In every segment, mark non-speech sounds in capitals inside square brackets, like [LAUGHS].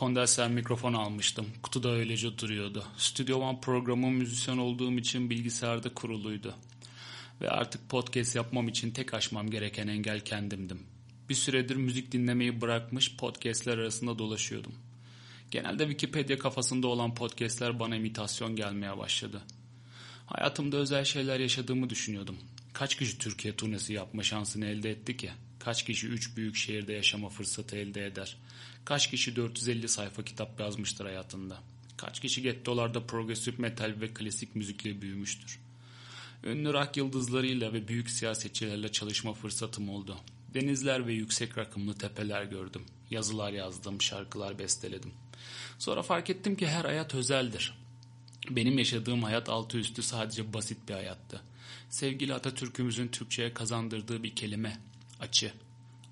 kondenser mikrofon almıştım. Kutuda öylece duruyordu. Studio One programı müzisyen olduğum için bilgisayarda kuruluydu. Ve artık podcast yapmam için tek aşmam gereken engel kendimdim. Bir süredir müzik dinlemeyi bırakmış podcastler arasında dolaşıyordum. Genelde Wikipedia kafasında olan podcastler bana imitasyon gelmeye başladı. Hayatımda özel şeyler yaşadığımı düşünüyordum. Kaç kişi Türkiye turnesi yapma şansını elde etti ki? Kaç kişi üç büyük şehirde yaşama fırsatı elde eder? Kaç kişi 450 sayfa kitap yazmıştır hayatında? Kaç kişi gettolarda progresif metal ve klasik müzikle büyümüştür? Ünlü rock yıldızlarıyla ve büyük siyasetçilerle çalışma fırsatım oldu. Denizler ve yüksek rakımlı tepeler gördüm. Yazılar yazdım, şarkılar besteledim. Sonra fark ettim ki her hayat özeldir. Benim yaşadığım hayat altı üstü sadece basit bir hayattı. Sevgili Atatürk'ümüzün Türkçe'ye kazandırdığı bir kelime, açı.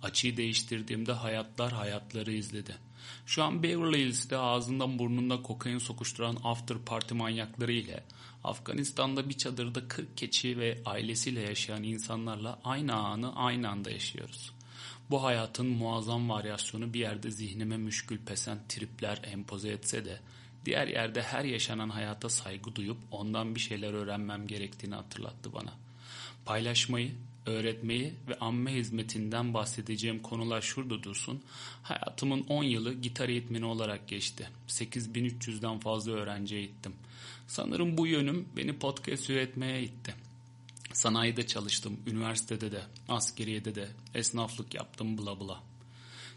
Açıyı değiştirdiğimde hayatlar hayatları izledi. Şu an Beverly Hills'te ağzından burnunda kokain sokuşturan after party manyakları ile Afganistan'da bir çadırda 40 keçi ve ailesiyle yaşayan insanlarla aynı anı aynı anda yaşıyoruz. Bu hayatın muazzam varyasyonu bir yerde zihnime müşkül pesen tripler empoze etse de diğer yerde her yaşanan hayata saygı duyup ondan bir şeyler öğrenmem gerektiğini hatırlattı bana. Paylaşmayı, öğretmeyi ve amme hizmetinden bahsedeceğim konular şurada dursun. Hayatımın 10 yılı gitar eğitmeni olarak geçti. 8300'den fazla öğrenci eğittim. Sanırım bu yönüm beni podcast üretmeye itti. Sanayide çalıştım, üniversitede de, askeriyede de, esnaflık yaptım bla bla.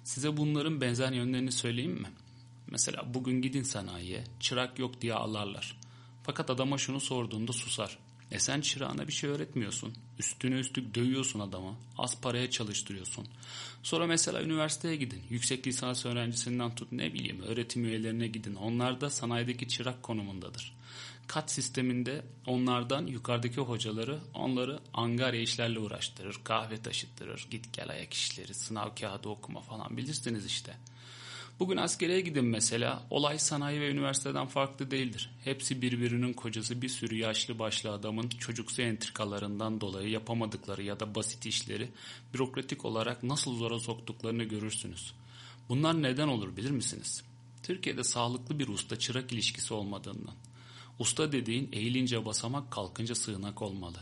Size bunların benzer yönlerini söyleyeyim mi? Mesela bugün gidin sanayiye, çırak yok diye alarlar. Fakat adama şunu sorduğunda susar. E sen çırağına bir şey öğretmiyorsun. Üstüne üstlük dövüyorsun adamı. Az paraya çalıştırıyorsun. Sonra mesela üniversiteye gidin. Yüksek lisans öğrencisinden tut ne bileyim öğretim üyelerine gidin. Onlar da sanayideki çırak konumundadır. Kat sisteminde onlardan yukarıdaki hocaları onları angarya işlerle uğraştırır. Kahve taşıttırır. Git gel ayak işleri, sınav kağıdı okuma falan bilirsiniz işte.'' Bugün askeriye gidin mesela. Olay sanayi ve üniversiteden farklı değildir. Hepsi birbirinin kocası bir sürü yaşlı başlı adamın çocuksu entrikalarından dolayı yapamadıkları ya da basit işleri bürokratik olarak nasıl zora soktuklarını görürsünüz. Bunlar neden olur bilir misiniz? Türkiye'de sağlıklı bir usta çırak ilişkisi olmadığından. Usta dediğin eğilince basamak kalkınca sığınak olmalı.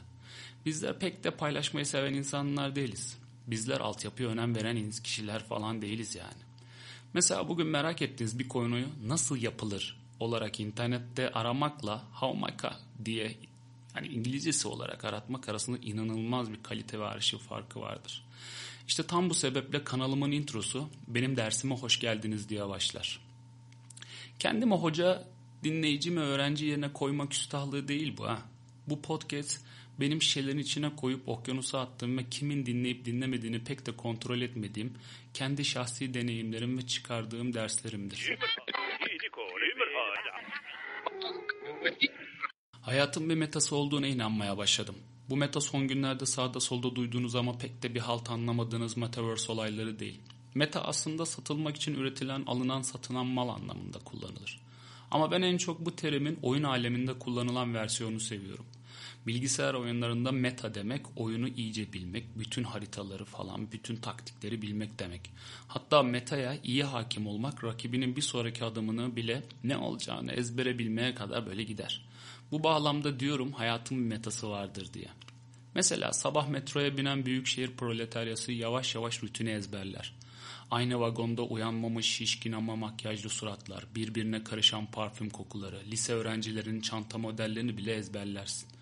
Bizler pek de paylaşmayı seven insanlar değiliz. Bizler altyapıya önem veren kişiler falan değiliz yani. Mesela bugün merak ettiğiniz bir konuyu nasıl yapılır olarak internette aramakla how much diye yani İngilizcesi olarak aratmak arasında inanılmaz bir kalite ve arşiv farkı vardır. İşte tam bu sebeple kanalımın introsu benim dersime hoş geldiniz diye başlar. Kendime hoca, dinleyici mi öğrenci yerine koymak üstahlığı değil bu ha. Bu podcast benim şişelerin içine koyup okyanusa attığım ve kimin dinleyip dinlemediğini pek de kontrol etmediğim kendi şahsi deneyimlerim ve çıkardığım derslerimdir. Hayatın bir metası olduğuna inanmaya başladım. Bu meta son günlerde sağda solda duyduğunuz ama pek de bir halt anlamadığınız metaverse olayları değil. Meta aslında satılmak için üretilen, alınan, satılan mal anlamında kullanılır. Ama ben en çok bu terimin oyun aleminde kullanılan versiyonu seviyorum. Bilgisayar oyunlarında meta demek oyunu iyice bilmek, bütün haritaları falan, bütün taktikleri bilmek demek. Hatta metaya iyi hakim olmak rakibinin bir sonraki adımını bile ne olacağını ezbere bilmeye kadar böyle gider. Bu bağlamda diyorum hayatın bir metası vardır diye. Mesela sabah metroya binen büyükşehir proletaryası yavaş yavaş rutini ezberler. Aynı vagonda uyanmamış şişkin ama makyajlı suratlar, birbirine karışan parfüm kokuları, lise öğrencilerinin çanta modellerini bile ezberlersin.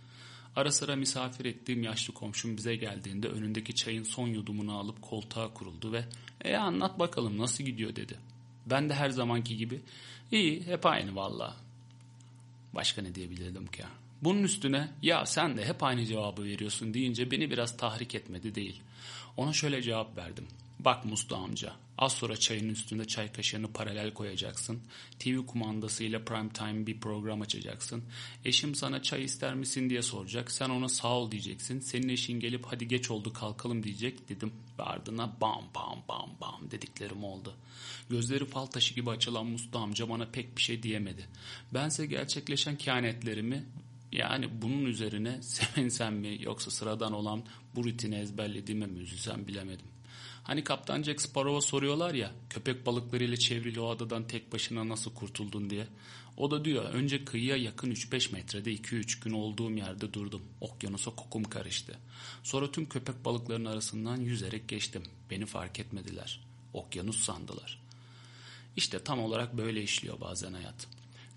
Ara sıra misafir ettiğim yaşlı komşum bize geldiğinde önündeki çayın son yudumunu alıp koltuğa kuruldu ve ''E anlat bakalım nasıl gidiyor?'' dedi. Ben de her zamanki gibi ''İyi hep aynı valla.'' Başka ne diyebilirdim ki? Bunun üstüne ya sen de hep aynı cevabı veriyorsun deyince beni biraz tahrik etmedi değil. Ona şöyle cevap verdim. Bak Musta amca, az sonra çayın üstünde çay kaşığını paralel koyacaksın. TV kumandasıyla prime time bir program açacaksın. Eşim sana çay ister misin diye soracak. Sen ona sağ ol diyeceksin. Senin eşin gelip hadi geç oldu kalkalım diyecek dedim. Ve ardına bam bam bam bam dediklerim oldu. Gözleri fal taşı gibi açılan Musta amca bana pek bir şey diyemedi. Bense gerçekleşen kehanetlerimi yani bunun üzerine [LAUGHS] sevinsem mi yoksa sıradan olan bu rutini ezberlediğime mi üzülsem bilemedim. Hani Kaptan Jack Sparrow'a soruyorlar ya köpek balıklarıyla çevrili o adadan tek başına nasıl kurtuldun diye. O da diyor önce kıyıya yakın 3-5 metrede 2-3 gün olduğum yerde durdum. Okyanusa kokum karıştı. Sonra tüm köpek balıklarının arasından yüzerek geçtim. Beni fark etmediler. Okyanus sandılar. İşte tam olarak böyle işliyor bazen hayat.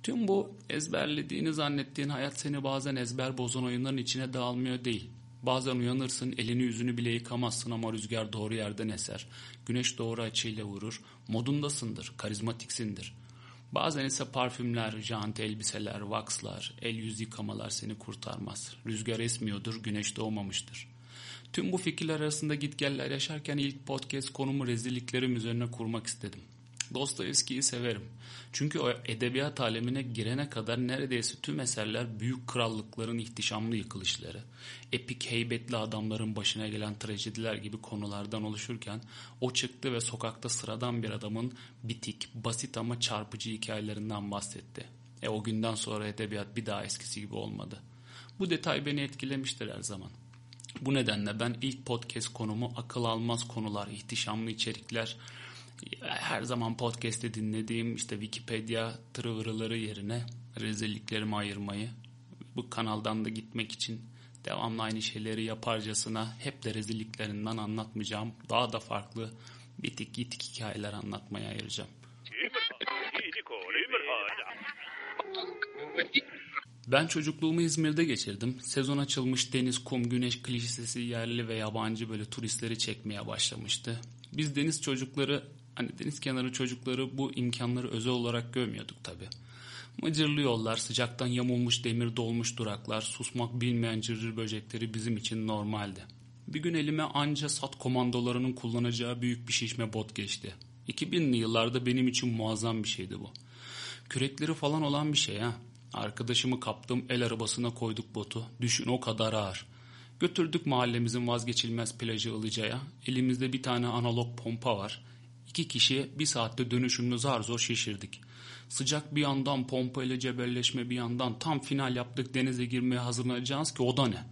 Tüm bu ezberlediğini zannettiğin hayat seni bazen ezber bozan oyunların içine dağılmıyor değil. Bazen uyanırsın elini yüzünü bile yıkamazsın ama rüzgar doğru yerden eser. Güneş doğru açıyla vurur. Modundasındır, karizmatiksindir. Bazen ise parfümler, jant elbiseler, vakslar, el yüz yıkamalar seni kurtarmaz. Rüzgar esmiyordur, güneş doğmamıştır. Tüm bu fikirler arasında gitgeller yaşarken ilk podcast konumu rezilliklerim üzerine kurmak istedim. Dostoyevski'yi severim. Çünkü o edebiyat alemine girene kadar neredeyse tüm eserler büyük krallıkların ihtişamlı yıkılışları, epik heybetli adamların başına gelen trajediler gibi konulardan oluşurken o çıktı ve sokakta sıradan bir adamın bitik, basit ama çarpıcı hikayelerinden bahsetti. E o günden sonra edebiyat bir daha eskisi gibi olmadı. Bu detay beni etkilemiştir her zaman. Bu nedenle ben ilk podcast konumu akıl almaz konular, ihtişamlı içerikler, her zaman podcast'te dinlediğim işte Wikipedia tırıvırıları yerine rezilliklerimi ayırmayı bu kanaldan da gitmek için devamlı aynı şeyleri yaparcasına hep de rezilliklerinden anlatmayacağım. Daha da farklı bitik gitik hikayeler anlatmaya ayıracağım. Ben çocukluğumu İzmir'de geçirdim. Sezon açılmış deniz, kum, güneş klişesi yerli ve yabancı böyle turistleri çekmeye başlamıştı. Biz deniz çocukları Hani deniz kenarı çocukları bu imkanları özel olarak görmüyorduk tabi. Mıcırlı yollar, sıcaktan yamulmuş demir dolmuş duraklar, susmak bilmeyen cırcır böcekleri bizim için normaldi. Bir gün elime anca sat komandolarının kullanacağı büyük bir şişme bot geçti. 2000'li yıllarda benim için muazzam bir şeydi bu. Kürekleri falan olan bir şey ha. Arkadaşımı kaptım el arabasına koyduk botu. Düşün o kadar ağır. Götürdük mahallemizin vazgeçilmez plajı Ilıca'ya. Elimizde bir tane analog pompa var. İki kişi bir saatte dönüşümlü zar zor şişirdik. Sıcak bir yandan pompa ile cebelleşme bir yandan tam final yaptık denize girmeye hazırlanacağız ki o da ne?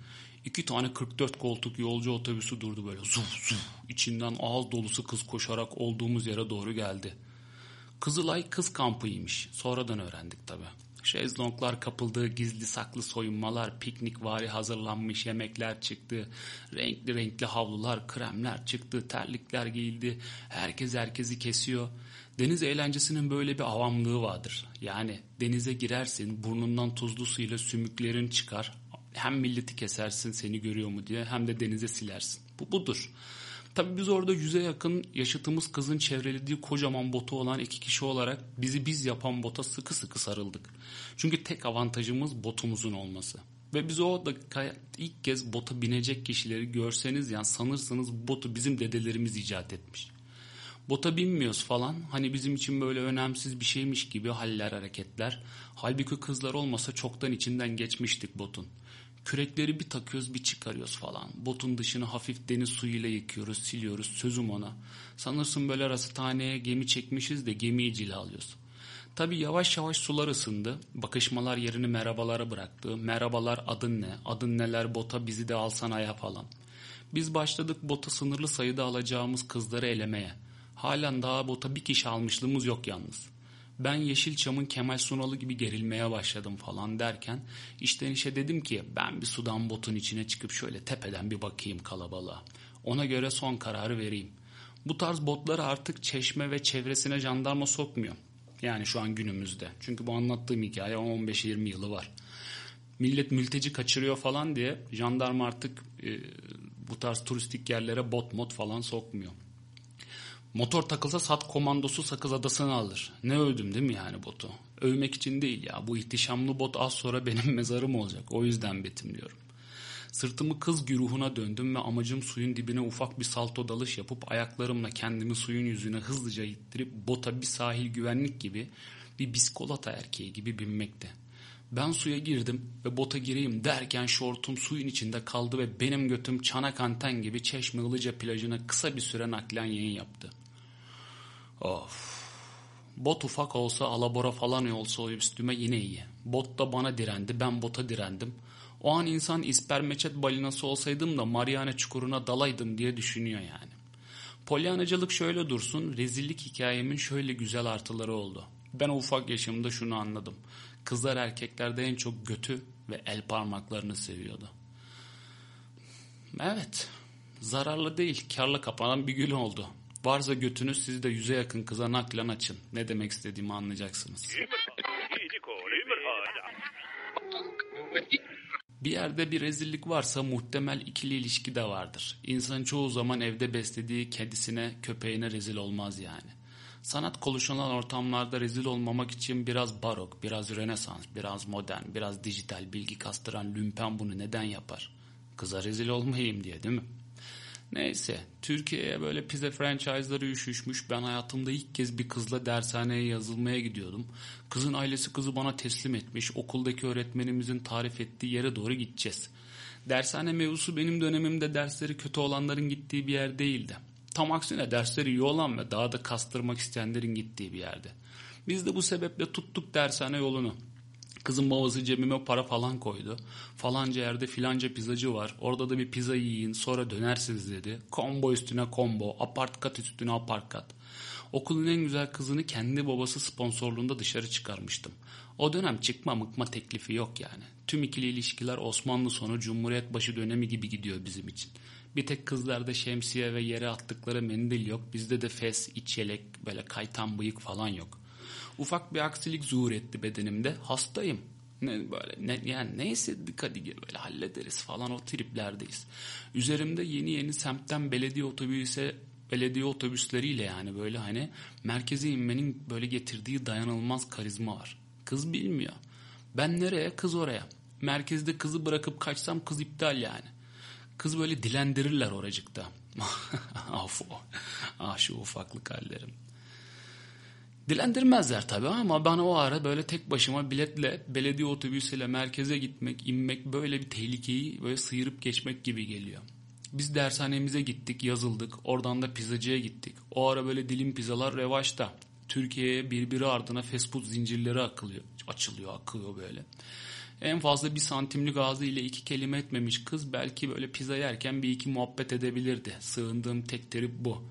İki tane 44 koltuk yolcu otobüsü durdu böyle zuf zuf. İçinden ağız dolusu kız koşarak olduğumuz yere doğru geldi. Kızılay kız kampıymış. Sonradan öğrendik tabi. Şezlonglar kapıldığı gizli saklı soyunmalar, piknik vari hazırlanmış yemekler çıktı. Renkli renkli havlular, kremler çıktı, terlikler giyildi. Herkes herkesi kesiyor. Deniz eğlencesinin böyle bir avamlığı vardır. Yani denize girersin, burnundan tuzlu suyla sümüklerin çıkar. Hem milleti kesersin seni görüyor mu diye hem de denize silersin. Bu budur. Tabii biz orada yüze yakın yaşıtımız kızın çevrelediği kocaman botu olan iki kişi olarak bizi biz yapan bota sıkı sıkı sarıldık. Çünkü tek avantajımız botumuzun olması. Ve biz o dakika ilk kez bota binecek kişileri görseniz yani sanırsınız botu bizim dedelerimiz icat etmiş. Bota binmiyoruz falan hani bizim için böyle önemsiz bir şeymiş gibi haller hareketler. Halbuki kızlar olmasa çoktan içinden geçmiştik botun. Kürekleri bir takıyoruz bir çıkarıyoruz falan. Botun dışını hafif deniz suyuyla yıkıyoruz, siliyoruz. Sözüm ona. Sanırsın böyle rasathaneye gemi çekmişiz de gemiyi cilalıyoruz. Tabi yavaş yavaş sular ısındı. Bakışmalar yerini merhabalara bıraktı. Merhabalar adın ne? Adın neler bota bizi de alsana ya falan. Biz başladık bota sınırlı sayıda alacağımız kızları elemeye. Halen daha bota bir kişi almışlığımız yok yalnız ben Yeşilçam'ın Kemal Sunalı gibi gerilmeye başladım falan derken işten işe dedim ki ben bir sudan botun içine çıkıp şöyle tepeden bir bakayım kalabalığa. Ona göre son kararı vereyim. Bu tarz botları artık çeşme ve çevresine jandarma sokmuyor. Yani şu an günümüzde. Çünkü bu anlattığım hikaye 15-20 yılı var. Millet mülteci kaçırıyor falan diye jandarma artık e, bu tarz turistik yerlere bot mod falan sokmuyor. Motor takılsa sat komandosu Sakız Adası'nı alır. Ne övdüm değil mi yani botu? Övmek için değil ya. Bu ihtişamlı bot az sonra benim [LAUGHS] mezarım olacak. O yüzden betimliyorum. Sırtımı kız güruhuna döndüm ve amacım suyun dibine ufak bir salto dalış yapıp ayaklarımla kendimi suyun yüzüne hızlıca ittirip bota bir sahil güvenlik gibi bir biskolata erkeği gibi binmekti. Ben suya girdim ve bota gireyim derken şortum suyun içinde kaldı ve benim götüm çanak anten gibi Çeşme Ilıca plajına kısa bir süre naklen yayın yaptı. Of. Bot ufak olsa alabora falan olsa üstüme yine iyi. Bot da bana direndi ben bota direndim. O an insan ispermeçet balinası olsaydım da Mariana çukuruna dalaydım diye düşünüyor yani. Polyanacılık şöyle dursun, rezillik hikayemin şöyle güzel artıları oldu. Ben o ufak yaşımda şunu anladım. Kızlar erkeklerde en çok götü ve el parmaklarını seviyordu. Evet, zararlı değil, karla kapanan bir gün oldu. Varsa götünüz siz de yüze yakın kıza naklen açın. Ne demek istediğimi anlayacaksınız. Bir yerde bir rezillik varsa muhtemel ikili ilişki de vardır. İnsan çoğu zaman evde beslediği kedisine, köpeğine rezil olmaz yani. Sanat konuşulan ortamlarda rezil olmamak için biraz barok, biraz rönesans, biraz modern, biraz dijital bilgi kastıran lümpen bunu neden yapar? Kıza rezil olmayayım diye değil mi? Neyse Türkiye'ye böyle pizza franchise'ları üşüşmüş. Ben hayatımda ilk kez bir kızla dershaneye yazılmaya gidiyordum. Kızın ailesi kızı bana teslim etmiş. Okuldaki öğretmenimizin tarif ettiği yere doğru gideceğiz. Dershane mevzusu benim dönemimde dersleri kötü olanların gittiği bir yer değildi. Tam aksine dersleri iyi olan ve daha da kastırmak isteyenlerin gittiği bir yerde. Biz de bu sebeple tuttuk dershane yolunu. Kızın babası cebime para falan koydu. Falanca yerde filanca pizzacı var. Orada da bir pizza yiyin sonra dönersiniz dedi. Combo üstüne combo, apart kat üstüne apart kat. Okulun en güzel kızını kendi babası sponsorluğunda dışarı çıkarmıştım. O dönem çıkma mıkma teklifi yok yani. Tüm ikili ilişkiler Osmanlı sonu Cumhuriyet başı dönemi gibi gidiyor bizim için. Bir tek kızlarda şemsiye ve yere attıkları mendil yok. Bizde de fes, iç yelek, böyle kaytan bıyık falan yok. Ufak bir aksilik zuhur etti bedenimde. Hastayım. Ne böyle ne yani neyse hadi böyle hallederiz falan o triplerdeyiz. Üzerimde yeni yeni semtten belediye otobüse belediye otobüsleriyle yani böyle hani merkeze inmenin böyle getirdiği dayanılmaz karizma var. Kız bilmiyor. Ben nereye? Kız oraya. Merkezde kızı bırakıp kaçsam kız iptal yani. Kız böyle dilendirirler oracıkta. [LAUGHS] Af ah şu ufaklık hallerim. Dilendirmezler tabii ama bana o ara böyle tek başıma biletle belediye otobüsüyle merkeze gitmek, inmek böyle bir tehlikeyi böyle sıyırıp geçmek gibi geliyor. Biz dershanemize gittik, yazıldık. Oradan da pizzacıya gittik. O ara böyle dilim pizzalar revaçta. Türkiye'ye birbiri ardına fast food zincirleri akılıyor, açılıyor, akıyor böyle. En fazla bir santimlik ağzı ile iki kelime etmemiş kız belki böyle pizza yerken bir iki muhabbet edebilirdi. Sığındığım tek terip bu.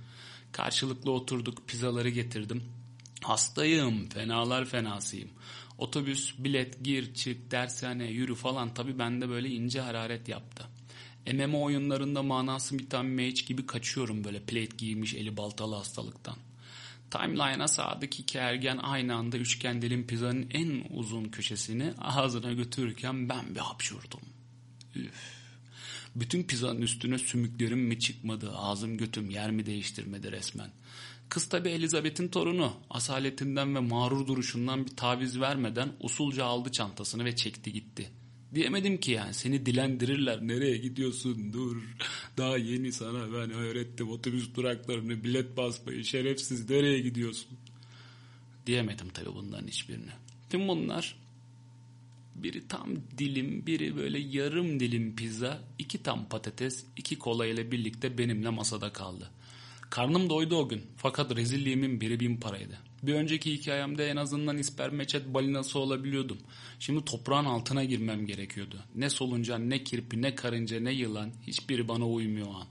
Karşılıklı oturduk, pizzaları getirdim. Hastayım, fenalar fenasıyım. Otobüs, bilet, gir, çık, dershane, yürü falan tabi bende böyle ince hararet yaptı. MMO oyunlarında manası biten mage gibi kaçıyorum böyle plate giymiş eli baltalı hastalıktan. Timeline'a sağdaki iki ergen aynı anda üçgen dilim pizzanın en uzun köşesini ağzına götürürken ben bir hapşurdum. Üf. Bütün pizzanın üstüne sümüklerim mi çıkmadı, ağzım götüm yer mi değiştirmedi resmen. Kız tabi Elizabeth'in torunu. Asaletinden ve mağrur duruşundan bir taviz vermeden usulca aldı çantasını ve çekti gitti. Diyemedim ki yani seni dilendirirler nereye gidiyorsun dur. Daha yeni sana ben öğrettim otobüs duraklarını bilet basmayı şerefsiz nereye gidiyorsun. Diyemedim tabi bunların hiçbirini. Tüm bunlar biri tam dilim biri böyle yarım dilim pizza iki tam patates iki kola ile birlikte benimle masada kaldı. Karnım doydu o gün fakat rezilliğimin biri bin paraydı. Bir önceki hikayemde en azından ispermeçet balinası olabiliyordum. Şimdi toprağın altına girmem gerekiyordu. Ne soluncan, ne kirpi, ne karınca, ne yılan hiçbiri bana uymuyor o an.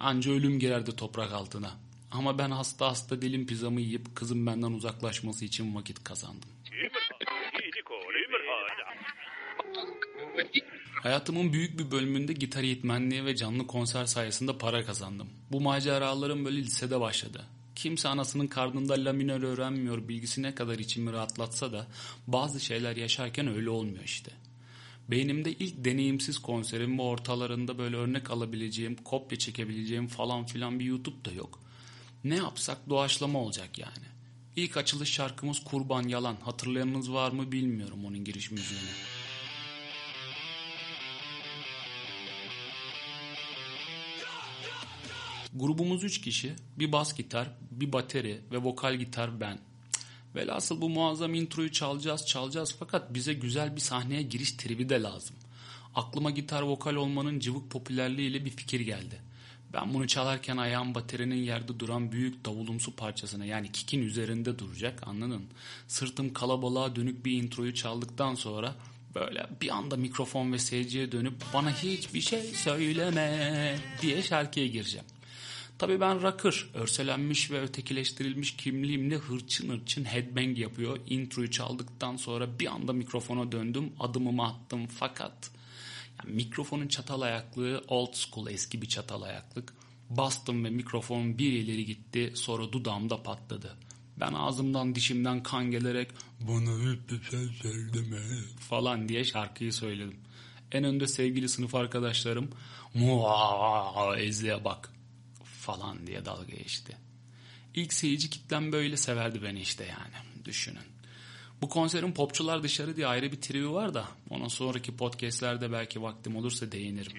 Anca ölüm girerdi toprak altına. Ama ben hasta hasta dilim pizzamı yiyip kızım benden uzaklaşması için vakit kazandım. Hayatımın büyük bir bölümünde gitar eğitmenliği ve canlı konser sayesinde para kazandım. Bu maceralarım böyle lisede başladı. Kimse anasının karnında la minör öğrenmiyor bilgisi ne kadar içimi rahatlatsa da bazı şeyler yaşarken öyle olmuyor işte. Beynimde ilk deneyimsiz konserim ve ortalarında böyle örnek alabileceğim, kopya çekebileceğim falan filan bir YouTube da yok. Ne yapsak doğaçlama olacak yani. İlk açılış şarkımız Kurban Yalan. Hatırlayanınız var mı bilmiyorum onun giriş müziğini. Grubumuz 3 kişi, bir bas gitar, bir bateri ve vokal gitar ben. Velhasıl bu muazzam introyu çalacağız çalacağız fakat bize güzel bir sahneye giriş tribi de lazım. Aklıma gitar vokal olmanın cıvık popülerliğiyle bir fikir geldi. Ben bunu çalarken ayağım baterinin yerde duran büyük davulumsu parçasına yani kikin üzerinde duracak anladın? Sırtım kalabalığa dönük bir introyu çaldıktan sonra böyle bir anda mikrofon ve seyirciye dönüp bana hiçbir şey söyleme diye şarkıya gireceğim. Tabii ben rocker, örselenmiş ve ötekileştirilmiş kimliğimle hırçın hırçın headbang yapıyor. Introyu çaldıktan sonra bir anda mikrofona döndüm, adımımı attım fakat yani mikrofonun çatal ayaklığı old school eski bir çatal ayaklık. Bastım ve mikrofon bir ileri gitti sonra dudağımda patladı. Ben ağzımdan dişimden kan gelerek bana hep bir şey söyleme falan diye şarkıyı söyledim. En önde sevgili sınıf arkadaşlarım muaa Ezli'ye bak falan diye dalga geçti. İlk seyirci kitlem böyle severdi beni işte yani düşünün. Bu konserin popçular dışarı diye ayrı bir trivi var da ona sonraki podcastlerde belki vaktim olursa değinirim.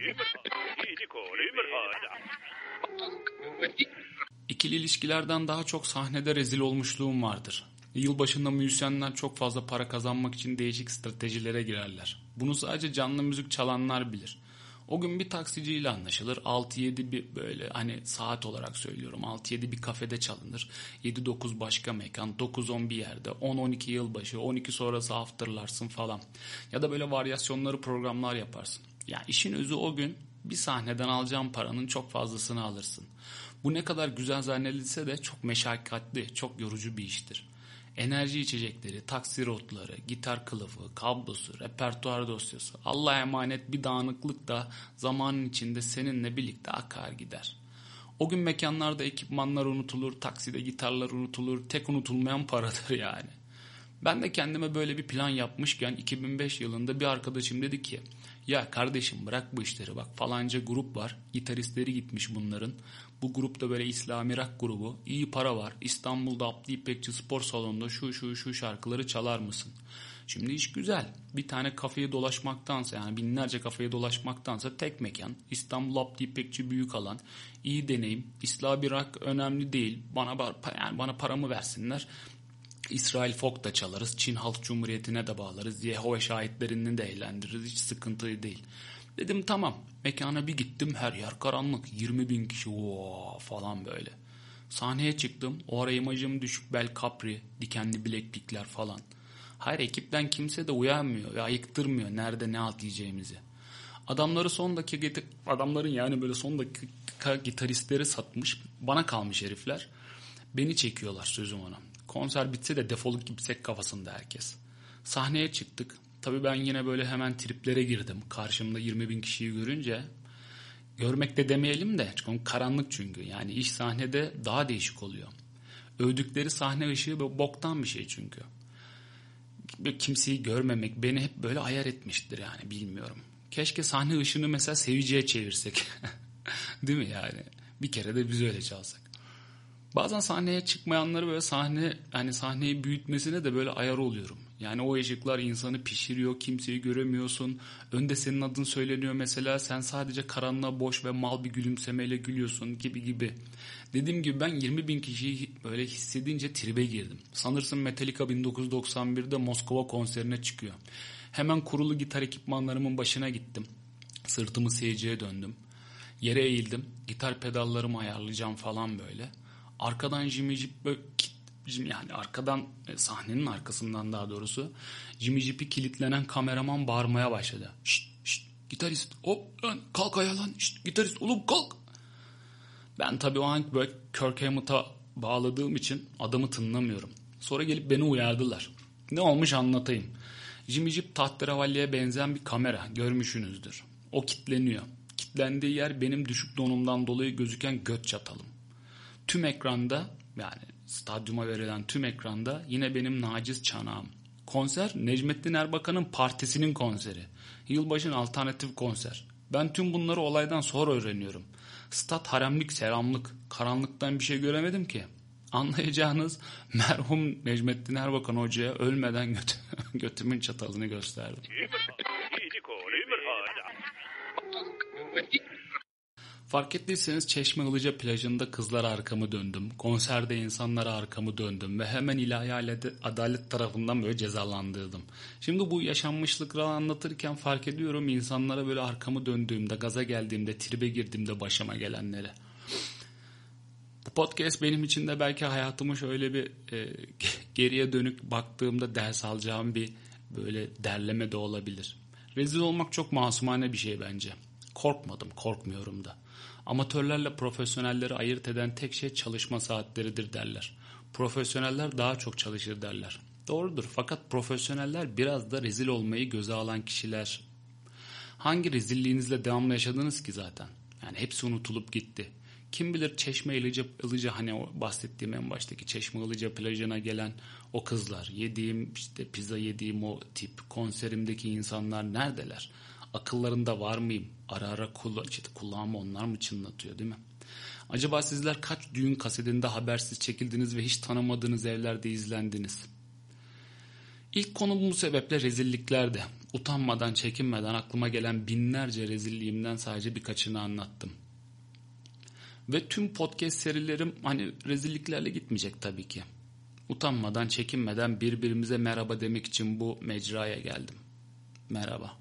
İkili ilişkilerden daha çok sahnede rezil olmuşluğum vardır. Yılbaşında müzisyenler çok fazla para kazanmak için değişik stratejilere girerler. Bunu sadece canlı müzik çalanlar bilir. O gün bir taksiciyle anlaşılır. 6-7 bir böyle hani saat olarak söylüyorum. 6-7 bir kafede çalınır. 7-9 başka mekan. 9-10 bir yerde. 10-12 yılbaşı. 12 sonrası afterlarsın falan. Ya da böyle varyasyonları programlar yaparsın. Ya işin özü o gün bir sahneden alacağın paranın çok fazlasını alırsın. Bu ne kadar güzel zannedilse de çok meşakkatli, çok yorucu bir iştir. Enerji içecekleri, taksi rotları, gitar kılıfı, kablosu, repertuar dosyası, Allah'a emanet bir dağınıklık da zamanın içinde seninle birlikte akar gider. O gün mekanlarda ekipmanlar unutulur, takside gitarlar unutulur, tek unutulmayan paradır yani. Ben de kendime böyle bir plan yapmışken 2005 yılında bir arkadaşım dedi ki ya kardeşim bırak bu işleri bak falanca grup var gitaristleri gitmiş bunların bu grupta böyle İslami rock grubu iyi para var İstanbul'da Abdi İpekçi spor salonunda şu şu şu şarkıları çalar mısın? Şimdi iş güzel bir tane kafeye dolaşmaktansa yani binlerce kafeye dolaşmaktansa tek mekan İstanbul Abdi İpekçi büyük alan iyi deneyim İslami rock önemli değil bana, yani bana paramı versinler İsrail folk da çalarız. Çin Halk Cumhuriyeti'ne de bağlarız. Yehova şahitlerini de eğlendiririz. Hiç sıkıntı değil. Dedim tamam. Mekana bir gittim. Her yer karanlık. 20 bin kişi Oo, falan böyle. Sahneye çıktım. O ara imajım düşük bel kapri, dikenli bileklikler falan. Hayır ekipten kimse de uyanmıyor ve ayıktırmıyor nerede ne atlayacağımızı. Adamları son dakika adamların yani böyle son dakika gitaristleri satmış. Bana kalmış herifler. Beni çekiyorlar sözüm ona. Konser bitse de defolup gitsek kafasında herkes. Sahneye çıktık. Tabii ben yine böyle hemen triplere girdim. Karşımda 20 bin kişiyi görünce. Görmek de demeyelim de. Çünkü karanlık çünkü. Yani iş sahnede daha değişik oluyor. Övdükleri sahne ışığı böyle boktan bir şey çünkü. Kimseyi görmemek beni hep böyle ayar etmiştir yani bilmiyorum. Keşke sahne ışığını mesela seviciye çevirsek. [LAUGHS] Değil mi yani? Bir kere de biz öyle çalsak. Bazen sahneye çıkmayanları böyle sahne hani sahneyi büyütmesine de böyle ayar oluyorum. Yani o ışıklar insanı pişiriyor, kimseyi göremiyorsun. Önde senin adın söyleniyor mesela sen sadece karanlığa boş ve mal bir gülümsemeyle gülüyorsun gibi gibi. Dediğim gibi ben 20 bin kişiyi böyle hissedince tribe girdim. Sanırsın Metallica 1991'de Moskova konserine çıkıyor. Hemen kurulu gitar ekipmanlarımın başına gittim. Sırtımı seyirciye döndüm. Yere eğildim. Gitar pedallarımı ayarlayacağım falan böyle. Arkadan Jimmy Jeep böyle yani arkadan e, sahnenin arkasından daha doğrusu Jimmy Jeep'i kilitlenen kameraman bağırmaya başladı. Şşt şşt gitarist hop lan kalk ayağa lan şşt gitarist oğlum kalk. Ben tabii o an böyle Kirk Hammett'a bağladığım için adamı tınlamıyorum. Sonra gelip beni uyardılar. Ne olmuş anlatayım. Jimmy Jeep tahterevalliye benzeyen bir kamera görmüşsünüzdür. O kitleniyor. Kitlendiği yer benim düşük donumdan dolayı gözüken göt çatalım tüm ekranda yani stadyuma verilen tüm ekranda yine benim naciz çanağım. Konser Necmettin Erbakan'ın partisinin konseri. Yılbaşın alternatif konser. Ben tüm bunları olaydan sonra öğreniyorum. Stat haremlik selamlık. Karanlıktan bir şey göremedim ki. Anlayacağınız merhum Necmettin Erbakan hocaya ölmeden göt götümün çatalını gösterdim. Fark ettiyseniz Çeşme Ilıca plajında kızlar arkamı döndüm. Konserde insanlara arkamı döndüm ve hemen ilahi adalet tarafından böyle cezalandırdım. Şimdi bu yaşanmışlıkları anlatırken fark ediyorum insanlara böyle arkamı döndüğümde, gaza geldiğimde, tribe girdiğimde başıma gelenleri. Bu podcast benim için de belki hayatımı şöyle bir e, [LAUGHS] geriye dönük baktığımda ders alacağım bir böyle derleme de olabilir. Rezil olmak çok masumane bir şey bence. Korkmadım, korkmuyorum da. Amatörlerle profesyonelleri ayırt eden tek şey çalışma saatleridir derler. Profesyoneller daha çok çalışır derler. Doğrudur fakat profesyoneller biraz da rezil olmayı göze alan kişiler. Hangi rezilliğinizle devamlı yaşadınız ki zaten? Yani hepsi unutulup gitti. Kim bilir Çeşme Ilıca, Ilıca hani o bahsettiğim en baştaki Çeşme Ilıca plajına gelen o kızlar, yediğim işte pizza yediğim o tip konserimdeki insanlar neredeler? Akıllarında var mıyım? Ara ara kula, işte kulağımı onlar mı çınlatıyor değil mi? Acaba sizler kaç düğün kasetinde habersiz çekildiniz ve hiç tanımadığınız evlerde izlendiniz? İlk konum bu sebeple rezilliklerdi. Utanmadan, çekinmeden aklıma gelen binlerce rezilliğimden sadece birkaçını anlattım. Ve tüm podcast serilerim hani rezilliklerle gitmeyecek tabii ki. Utanmadan, çekinmeden birbirimize merhaba demek için bu mecraya geldim. Merhaba.